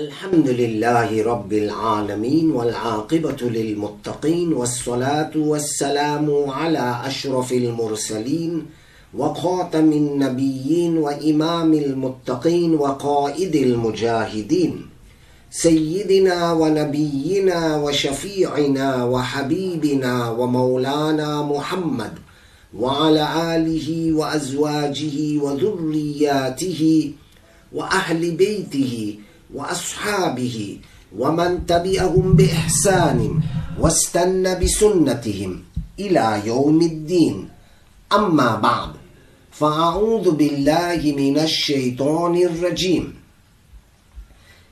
الحمد لله رب العالمين والعاقبة للمتقين والصلاة والسلام على أشرف المرسلين وخاتم النبيين وإمام المتقين وقائد المجاهدين سيدنا ونبينا وشفيعنا وحبيبنا ومولانا محمد وعلى آله وأزواجه وذرياته وأهل بيته وأصحابه ومن تبعهم بإحسان واستنى بسنتهم إلى يوم الدين. أما بعد فأعوذ بالله من الشيطان الرجيم.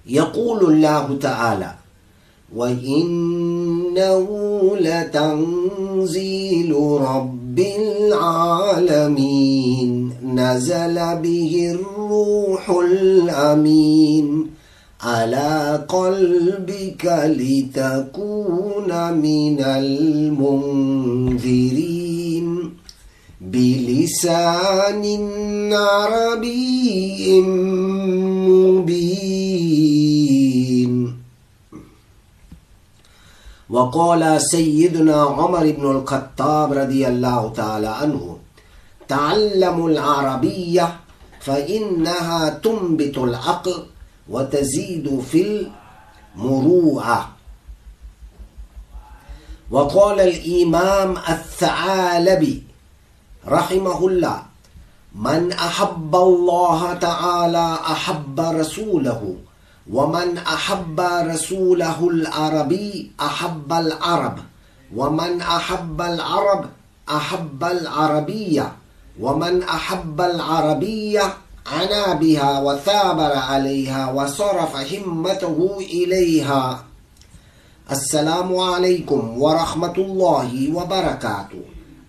يقول الله تعالى وإنه لتنزيل رب العالمين نزل به الروح الأمين. على قلبك لتكون من المنذرين. بلسان عربي مبين. وقال سيدنا عمر بن الخطاب رضي الله تعالى عنه تعلموا العربية فإنها تنبت العقل وتزيد في المروءة. وقال الإمام الثعالبي رحمه الله من أحب الله تعالى أحب رسوله ومن أحب رسوله العربي أحب العرب ومن أحب العرب أحب العربية ومن أحب العربية عنا بها وثابر عليها وصرف همته إليها السلام عليكم ورحمة الله وبركاته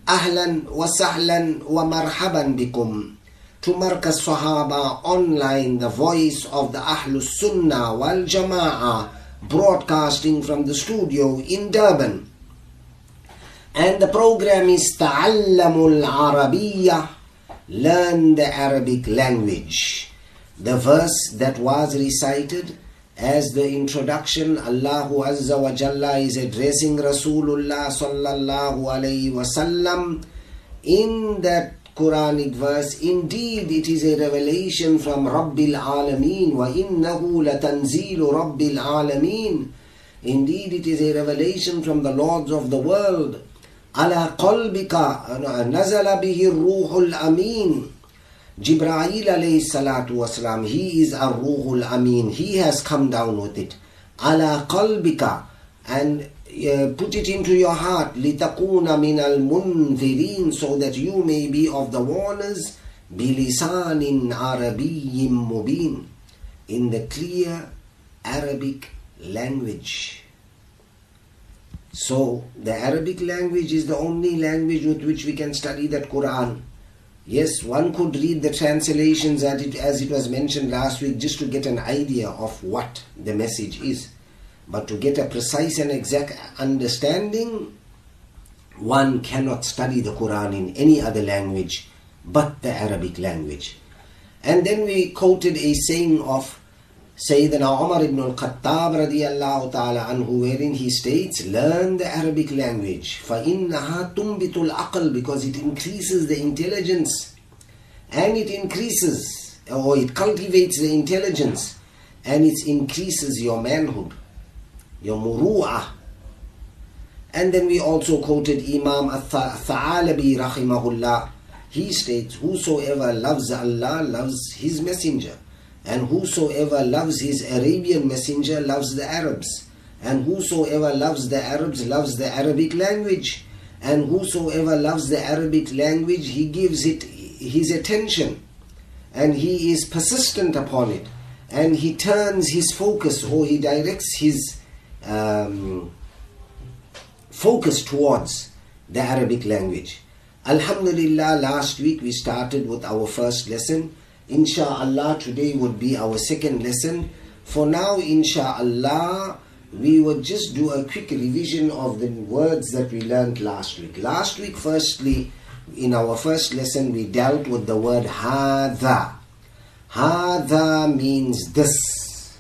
أهلا وسهلا ومرحبا بكم to Markaz Sahaba online, the voice of the Ahlus Sunnah wal Jama'ah, broadcasting from the studio in Durban. And the program is Ta'allamul Arabiyyah, learn the Arabic language. The verse that was recited as the introduction, Allahu Azza wa Jalla is addressing Rasulullah Sallallahu Alaihi Wasallam in that Quranic verse. Indeed, it is a revelation from Rabbil Alameen. Wa innahu latanzilu Rabbil Alameen. Indeed, it is a revelation from the Lords of the world. على قلبك نزل به الروح الأمين Jibreel alayhi salatu wasalam, he is a ruhul amin. He has come down with it. Ala qalbika and uh, put it into your heart. Litakuna min al munzirin so that you may be of the warners. Bilisanin arabiyyin mubin in the clear Arabic language. So the Arabic language is the only language with which we can study that Quran. Yes, one could read the translations as it, as it was mentioned last week just to get an idea of what the message is. But to get a precise and exact understanding, one cannot study the Quran in any other language but the Arabic language. And then we quoted a saying of Sayyidina Umar ibn al-Khattab radiyallahu ta'ala anhu wherein he states, learn the Arabic language. فَإِنَّهَا تُنْبِتُ الْعَقْلِ Because it increases the intelligence. And it increases, or it cultivates the intelligence. And it increases your manhood, your muru'ah. And then we also quoted Imam al-Tha'alabi rahimahullah. He states, whosoever loves Allah loves his messenger. And whosoever loves his Arabian messenger loves the Arabs. And whosoever loves the Arabs loves the Arabic language. And whosoever loves the Arabic language, he gives it his attention. And he is persistent upon it. And he turns his focus or he directs his um, focus towards the Arabic language. Alhamdulillah, last week we started with our first lesson. Insha'Allah, today would be our second lesson. For now, Insha'Allah, we would just do a quick revision of the words that we learned last week. Last week, firstly, in our first lesson, we dealt with the word hadha. Hadha means this.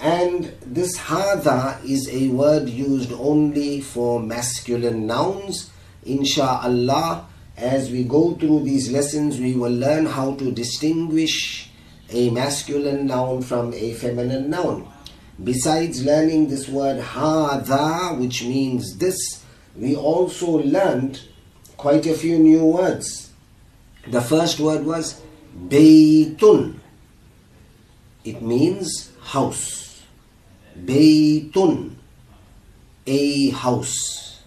And this hada is a word used only for masculine nouns. Insha'Allah, as we go through these lessons, we will learn how to distinguish a masculine noun from a feminine noun. Besides learning this word hada, which means this, we also learned quite a few new words. The first word was baytun. It means house. Baytun, a house.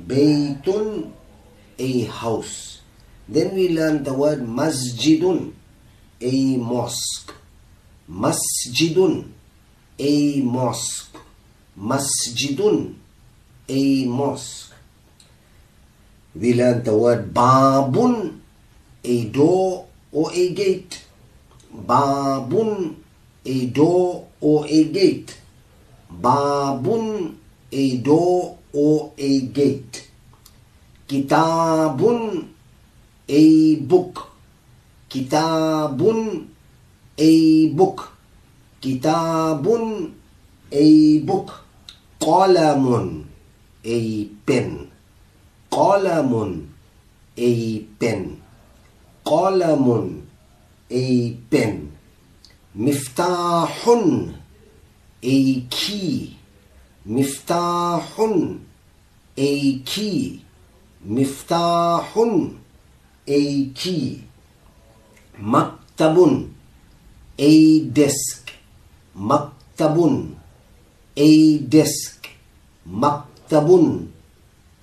Baytun, a house. Then we learned the word masjidun, a mosque. Masjidun, a mosque. Masjidun, a mosque. We learned the word babun, a door or a gate. Babun, a door or a gate. Babun, a door or a gate. Kitabun, a book. Kitabun, a book. Kitabun, a book. Qalamun, a pen. Qalamun, a pen. Qalamun, a pen. Miftahun, a key. Miftahun, a key. مفتاح أي كي. مكتب أي ديسك. مكتب أي ديسك. مكتب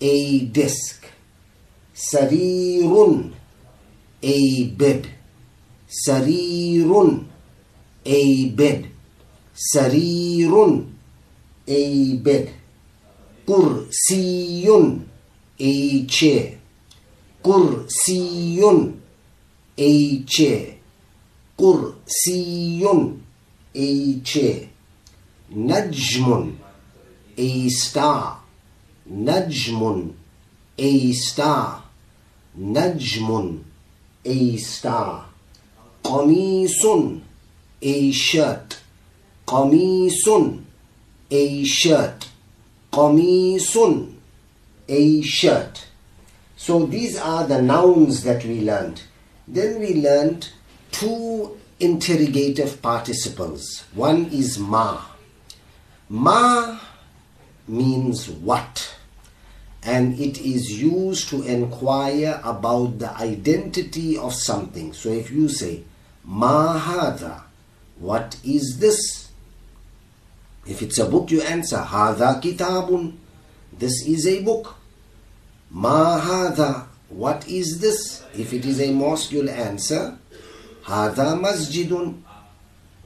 أي ديسك. سرير أي بيد سرير أي بيد سرير أي بيد كرسي. ايتشي قرسي ايتشي قرسي ايتشي نجم ايستا نجم ايستا نجم ايستا قميص ايشات قميص ايشات قميص a shirt. So these are the nouns that we learned. Then we learned two interrogative participles. One is ma. Ma means what? And it is used to inquire about the identity of something. So if you say, Ma hada, what is this? If it's a book, you answer, Hada kitabun. This is a book. Ma hada, what is this? If it is a mosque, you'll answer, Hada masjidun.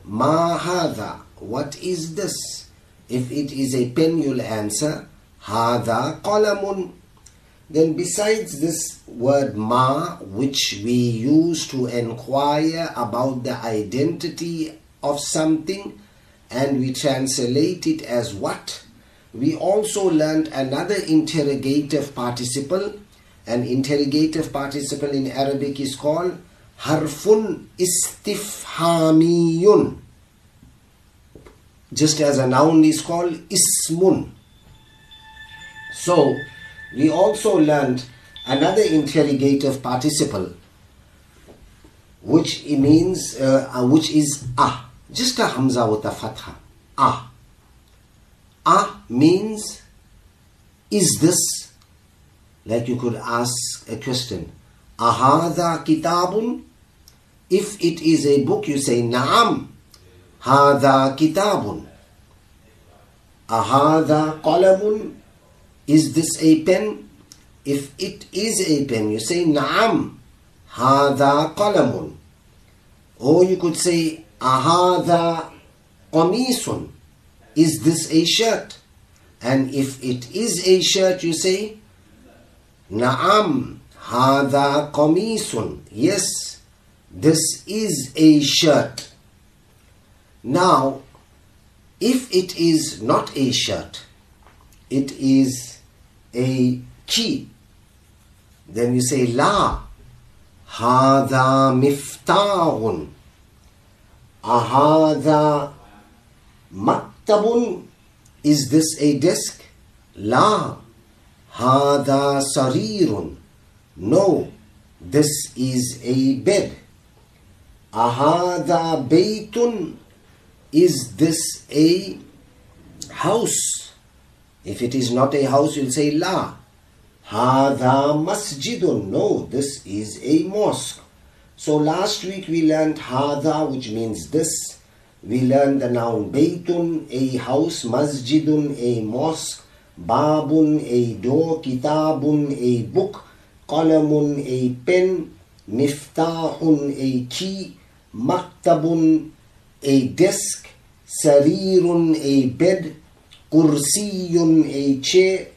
Ma hada, what is this? If it is a pen, you'll answer, Hada qalamun. Then besides this word ma, which we use to inquire about the identity of something, and we translate it as what, we also learned another interrogative participle. An interrogative participle in Arabic is called harfun istifhamiyun. Just as a noun is called ismun. So, we also learned another interrogative participle which means uh, which is ah just a hamza with a fatha ah ah means is this like you could ask a question ahada kitabun if it is a book you say naam hada kitabun ahada qalamun is this a pen? If it is a pen, you say Naam, Hada qalamun. Or you could say Ahada qamisun. Is this a shirt? And if it is a shirt, you say, Naam, hada qamisun. Yes, this is a shirt. Now, if it is not a shirt, it is a key. Then you say, La, hada miftahun. Ahada mat Maktabun, is this a desk? La. Hada sarirun. No, this is a bed. Ahada baytun. Is this a house? If it is not a house, you'll say La. Hada masjidun. No, this is a mosque. So last week we learned Hada, which means this. We learned the noun Baytun, a house, Masjidun, a mosque, Babun, a door, Kitabun, a book, Qalamun, a pen, Miftahun, a key, Maktabun, a desk, Sarirun, a bed, Kursiyun, a chair,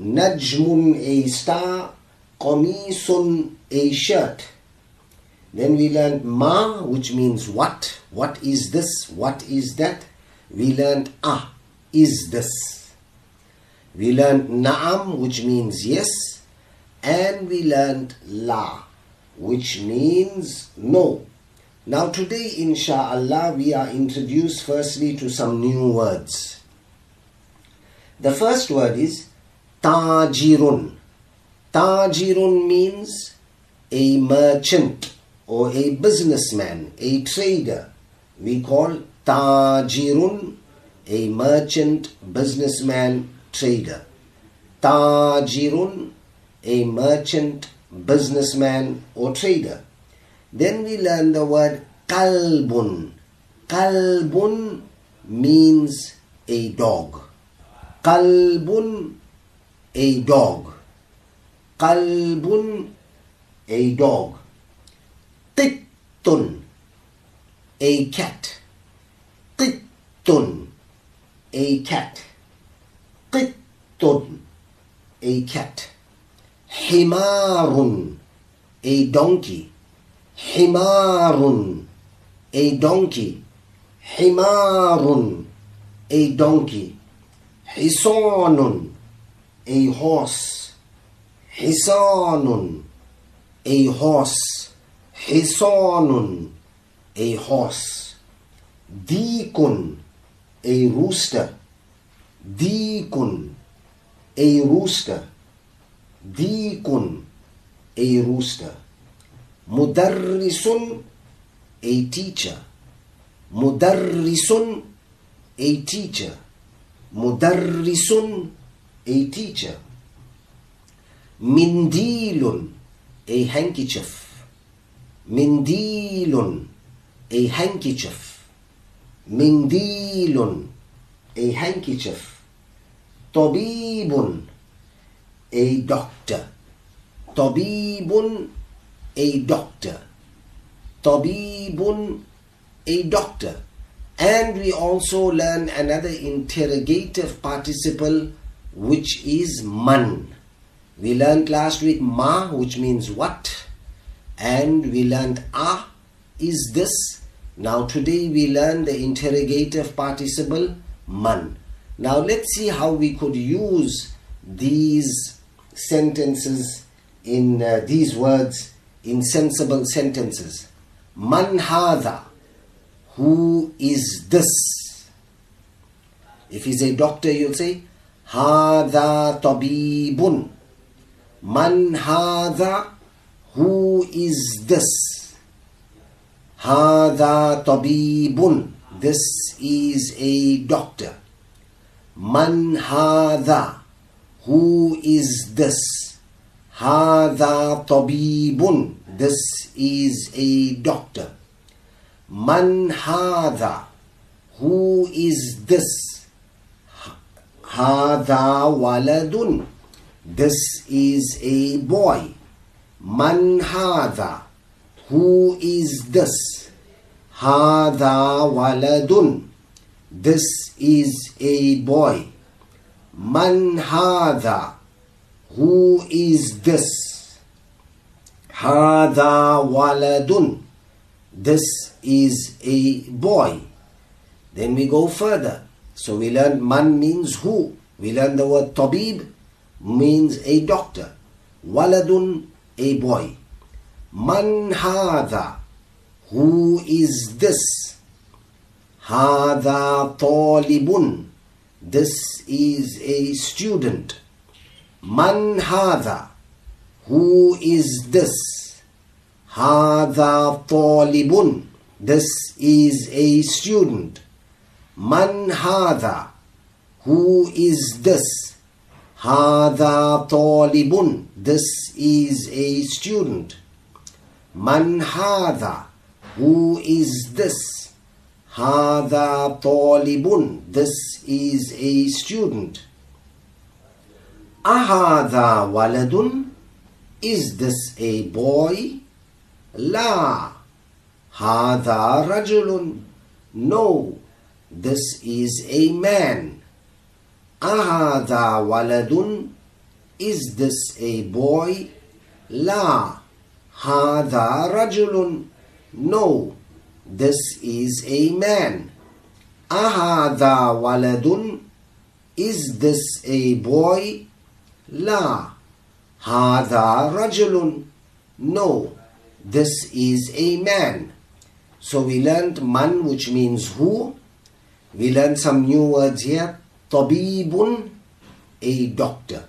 Najmun, a star, Qamisun, a shirt. Then we learned ma, which means what. What is this? What is that? We learned ah, is this. We learned na'am, which means yes. And we learned la, which means no. Now today, insha'Allah, we are introduced firstly to some new words. The first word is tajirun. Tajirun means a merchant or a businessman, a trader. We call tajirun a merchant, businessman, trader. Tajirun a merchant, businessman or trader. Then we learn the word kalbun. Kalbun means a dog. Kalbun a dog. Kalbun a dog. Qittun, a cat. Qittun, a cat. Qittun, a cat. Himarun, a donkey. Himarun, a donkey. Himarun, a donkey. Hisanun, a horse. Hisanun, a horse. حصان أي حاس dikun أي روستة dikun أي rusta. Dikun أي روستة مدرس أي teacher. مدرس أي teacher. مدرس أي teacher. Mindilun أي handkerchief. Mindilun, a handkerchief. Mindilun, a handkerchief. Tabibun, a doctor. Tabibun, a doctor. Tabibun, a doctor. And we also learn another interrogative participle which is man. We learned last week ma, which means what, and we learned ah is this. Now today we learn the interrogative participle man. Now let's see how we could use these sentences in uh, these words in sensible sentences. Man hadha, who is this? If he's a doctor, you'll say hadha tabibun. Man hadha, who is this? Hada tabibun. This is a doctor. Man hada. Who is this? Hada tabibun. This is a doctor. Man hada. Who is this? Hada waladun. This is a boy. Man hadha? Who is this? Hadha waladun. This is a boy. Man hadha? Who is this? Hadha waladun. This is a boy. Then we go further. So we learn man means who. We learn the word tabib means a doctor. Waladun a boy. Man hadha? Who is this? Hadha talibun. This is a student. Man hadha? Who is this? Hadha talibun. This is a student. Man hadha? Who is this? هذا طالب This is a student. من هذا Who is this? هذا طالب This is a student. أهذا ولد Is this a boy? لا هذا رجل No This is a man. أهذا ولد Is this a boy? لا هذا رجل No This is a man. أهذا ولد Is this a boy? لا هذا رجل No This is a man. So we learned man which means who. We learned some new words here. Tabibun, a doctor.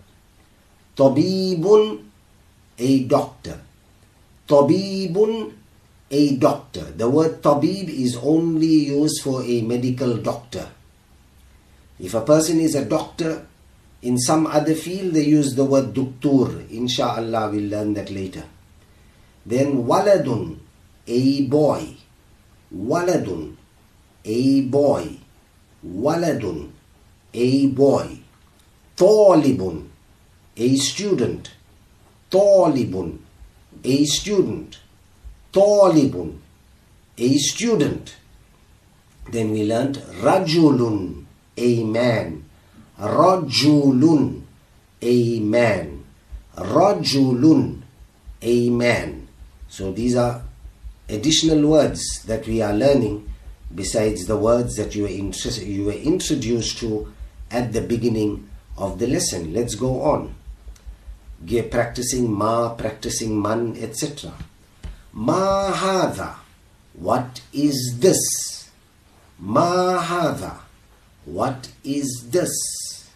Tabibun, a doctor. Tabibun, a doctor. The word tabib is only used for a medical doctor. If a person is a doctor, in some other field they use the word duktur. Insha'Allah we'll learn that later. Then waladun, a boy. Waladun, a boy. Waladun, a boy. Talibun, a student. Talibun, a student. Talibun, a student. Then we learned Rajulun, a man. Rajulun, a man. Rajulun, a man. So these are additional words that we are learning besides the words that you were introduced to at the beginning of the lesson. Let's go on. Practicing ma, practicing man, etc. Ma hadha. What is this? Ma hadha. What is this?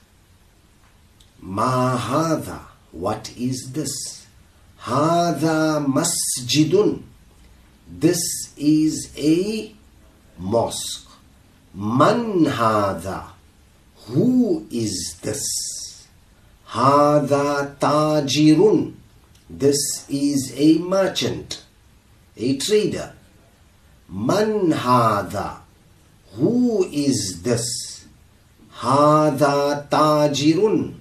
Ma hadha. What is this? Hadha masjidun. This is a mosque. Man hadha. Who is this? Hada tajirun. This is a merchant, a trader. Man hadha. Who is this? Hada tajirun.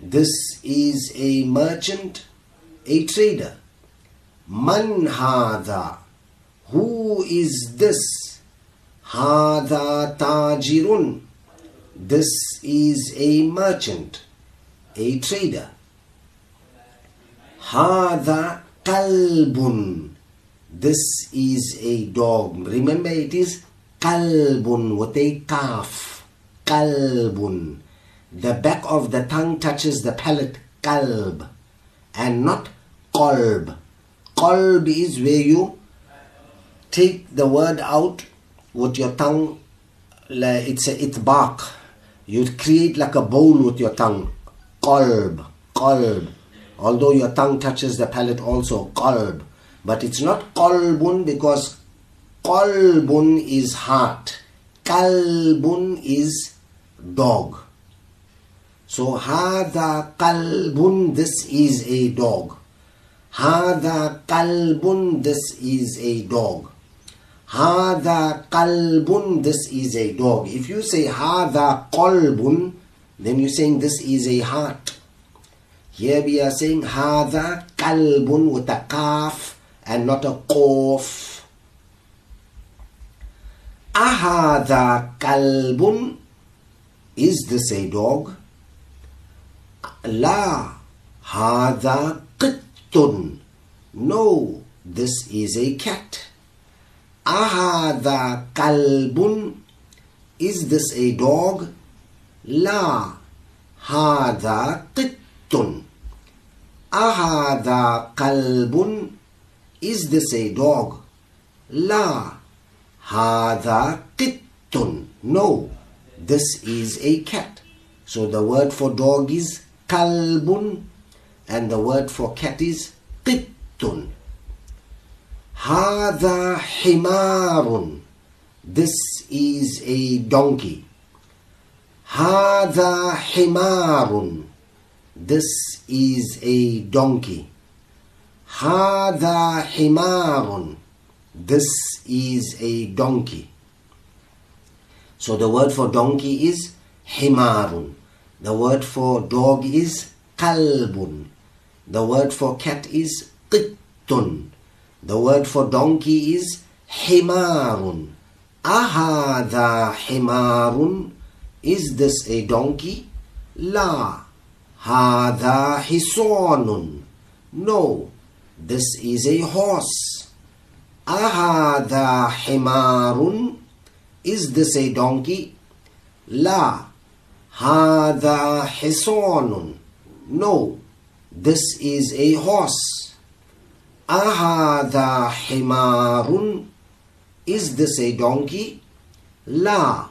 This is a merchant, a trader. Man hadha. Who is this? Hada tajirun. This is a merchant, a trader. Hadha kalbun. This is a dog. Remember, it is kalbun with a calf. Kalbun. The back of the tongue touches the palate. Kalb. And not kolb. Kolb is where you take the word out with your tongue. It's a itbaq. You create like a bowl with your tongue. Kolb. Kolb. Although your tongue touches the palate also. Kolb. But it's not kolbun because kolbun is heart. Kalbun is dog. So hada kalbun, this is a dog. Hada kalbun, this is a dog. Hada kalbun, this is a dog. If you say hada qalbun, then you're saying this is a heart. Here we are saying hada kalbun with a kaf and not a qaf. Ahada kalbun, is this a dog? La, hada qittun. No, this is a cat. Ahada kalbun. Is this a dog? La. Hada qittun. Ahada kalbun. Is this a dog? La. Hada qittun. qittun. No, this is a cat. So the word for dog is kalbun and the word for cat is qittun. Hada himarun. This is a donkey. Hada himarun. This is a donkey. Hada himarun. This is a donkey. So the word for donkey is himarun. The word for dog is kalbun. The word for cat is qittun. The word for donkey is himarun. Ahada himarun. Is this a donkey? La. Hada hisonun. No, this is a horse. Ahada himarun. Is this a donkey? La. Hada hisonun. No, this is a horse. Ahada himarun. Is this a donkey? La.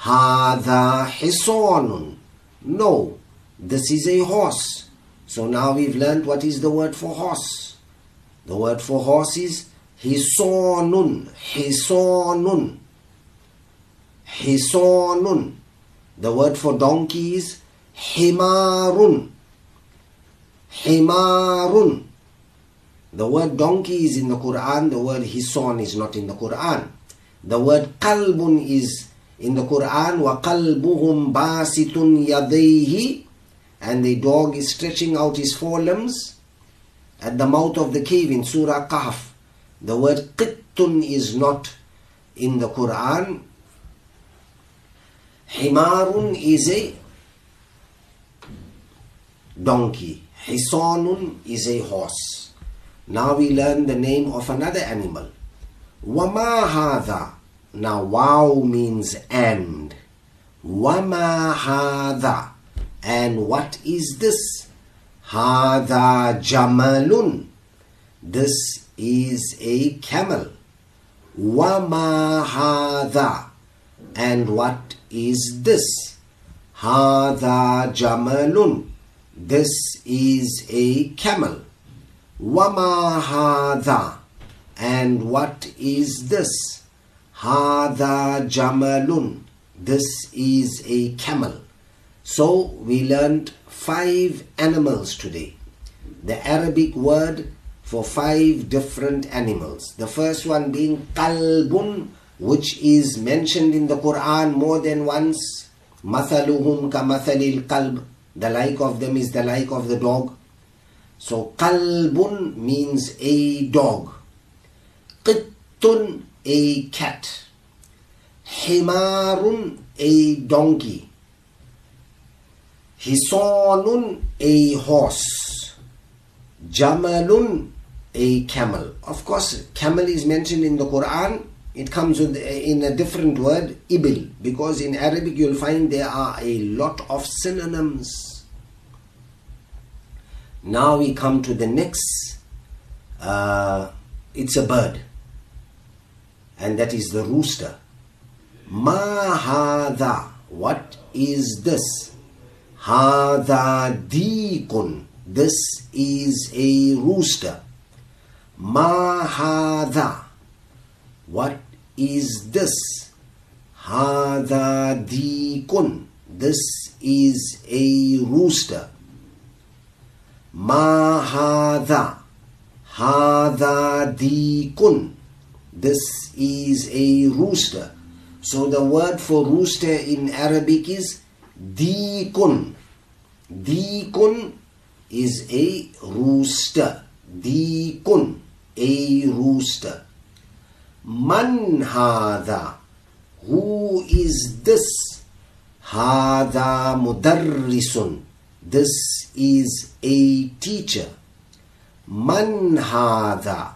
Hada hisonun. No, this is a horse. So now we've learned what is the word for horse. The word for horse is hisonun. Hisonun. Hisonun. The word for donkey is himarun. Himarun. The word donkey is in the Quran, the word hison is not in the Quran. The word kalbun is in the Quran, وَقَلْبُهُمْ بَاسِطٌ يَدَيْهِ And the dog is stretching out his forelimbs at the mouth of the cave in Surah Kahf. The word qittun is not in the Quran. Himarun is a donkey. Hisanun is a horse. Now we learn the name of another animal. Wama hadha. Now wow means and. Wama hadha. And what is this? Hadha jamalun. This is a camel. Wama hadha. And what is this? Hadha jamalun. This is a camel. Wama hadha. And what is this? Hadha jamalun. This is a camel. So we learned five animals today. The Arabic word for five different animals. The first one being kalbun, which is mentioned in the Quran more than once. Mathaluhum kamathalil kalb. The like of them is the like of the dog. So kalbun means a dog. Qittun a cat. Himarun a donkey. Hisonun a horse. Jamalun a camel. Of course, camel is mentioned in the Quran. It comes with eh, in a different word, ibil, because in Arabic you'll find there are a lot of synonyms. Now we come to the next. Uh, it's a bird, and that is the rooster. Ma hada. What is this? Hada deekun. This is a rooster. Ma hada. What is this? Hada deekun. This is a rooster. Ma hada. Deekun. This is a rooster. So the word for rooster in Arabic is deekun. Deekun is a rooster. Deekun, a rooster. Man hada. Who is this? Hada mudarrisun. This is a teacher. Man hada.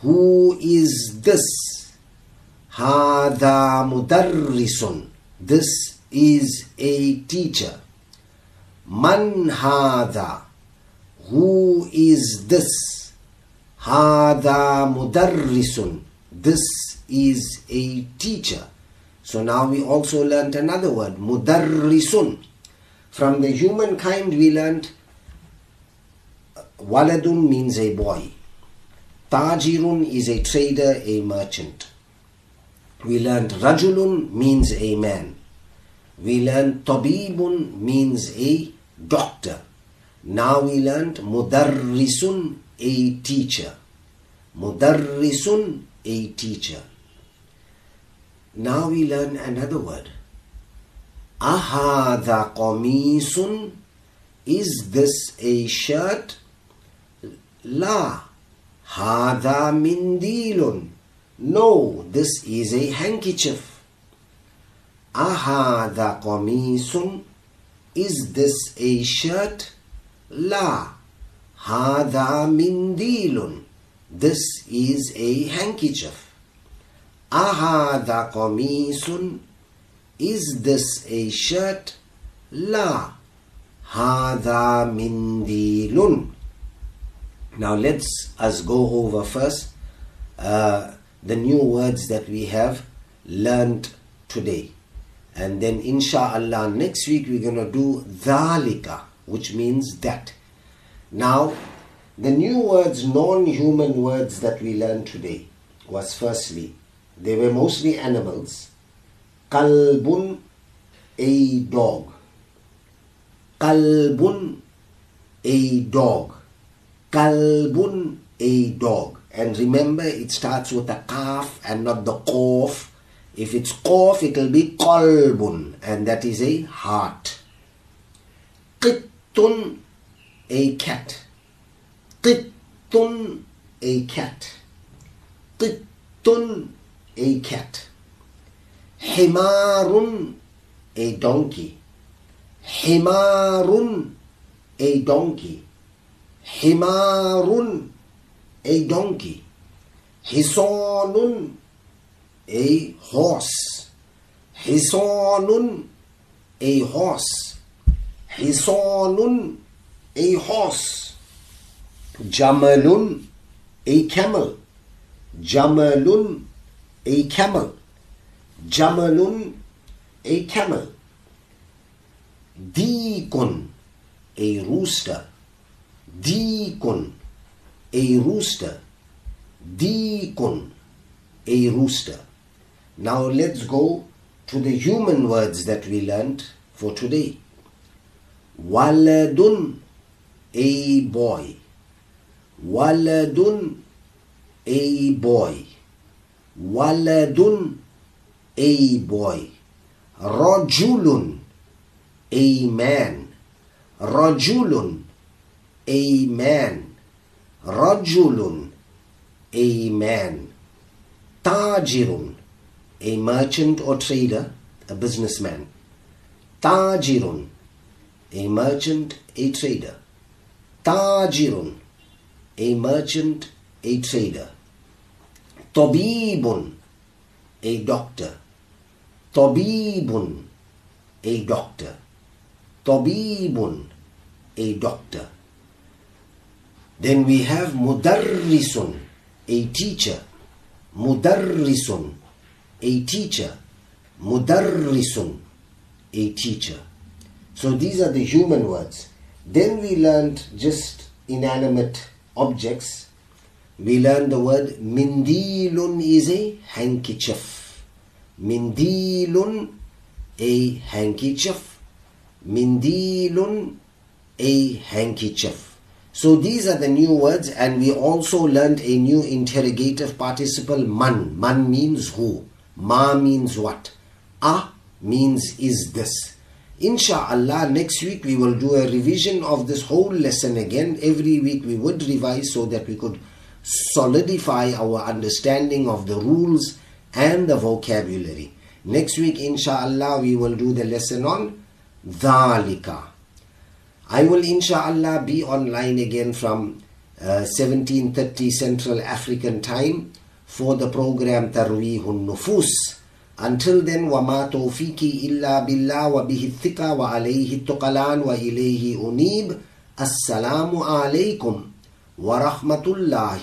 Who is this? Hada mudarrisun. This is a teacher. Man hada. Who is this? Hada mudarrisun. This is a teacher. So now we also learnt another word, mudarrisun. From the humankind we learned waladun means a boy. Tajirun is a trader, a merchant. We learned rajulun means a man. We learned tabibun means a doctor. Now we learnt mudarrisun, a teacher. Mudarrisun, a teacher. Now we learn another word. Ahadha qamisun. Is this a shirt? La. Hadha mindilun. No, this is a handkerchief. Ahadha qamisun. Is this a shirt? La. Hadha mindilun. This is a handkerchief. Ahadha qamisun. Is this a shirt? La. Hadha mindilun. Now let's us go over first uh, the new words that we have learned today. And then insha'Allah next week we're going to do dhalika, which means that. Now, the new words, non-human words that we learned today was firstly, they were mostly animals. Kalbun, a dog. Kalbun, a dog. Kalbun, a dog. And remember, it starts with a calf and not the kof. If it's kof, it will be kalbun, and that is a heart. Qittun, a cat. Qittun, a cat. Qittun, a cat. Himarun, a donkey. Himarun, a donkey. Himarun, a donkey. Hisonun, a horse. Hisonun, a horse. Hisonun, a horse. Jamalun, a camel. Jamalun, a camel. Jamalun, a camel. Deekun, a rooster. Deekun, a rooster. Deekun, a rooster. Now let's go to the human words that we learned for today. Waladun, a boy. Waladun, a boy. Waladun, a boy. Rajulun, a man. Rajulun, a man. Rajulun, a man. Tajirun, a merchant or trader, a businessman. Tajirun, a merchant, a trader. Tajirun, a merchant, a trader. Tabibun, a doctor. Tabibun, a doctor. Tabibun, a doctor. Then we have Mudarrisun, a teacher. Mudarrisun, a teacher. Mudarrisun, a teacher. So these are the human words. Then we learned just inanimate objects. We learned the word mindilun is a handkerchief. Mindilun, a handkerchief. Mindilun, a handkerchief. So these are the new words and we also learned a new interrogative participle man. Man means who. Ma means what. A means is this. Insha'Allah, next week we will do a revision of this whole lesson again. Every week we would revise so that we could solidify our understanding of the rules and the vocabulary. Next week, insha'Allah, we will do the lesson on dhalika. I will insha'Allah be online again from uh, 1730 Central African time for the program Tarweehun Nufus. Until then, وَمَا تَوْفِيقِي إِلَّا بِاللَّهِ وَبِهِ الثِّقَى وَعَلَيْهِ التُّقَلَانِ وَإِلَيْهِ أُنِيبُ السلام عليكم ورحمة الله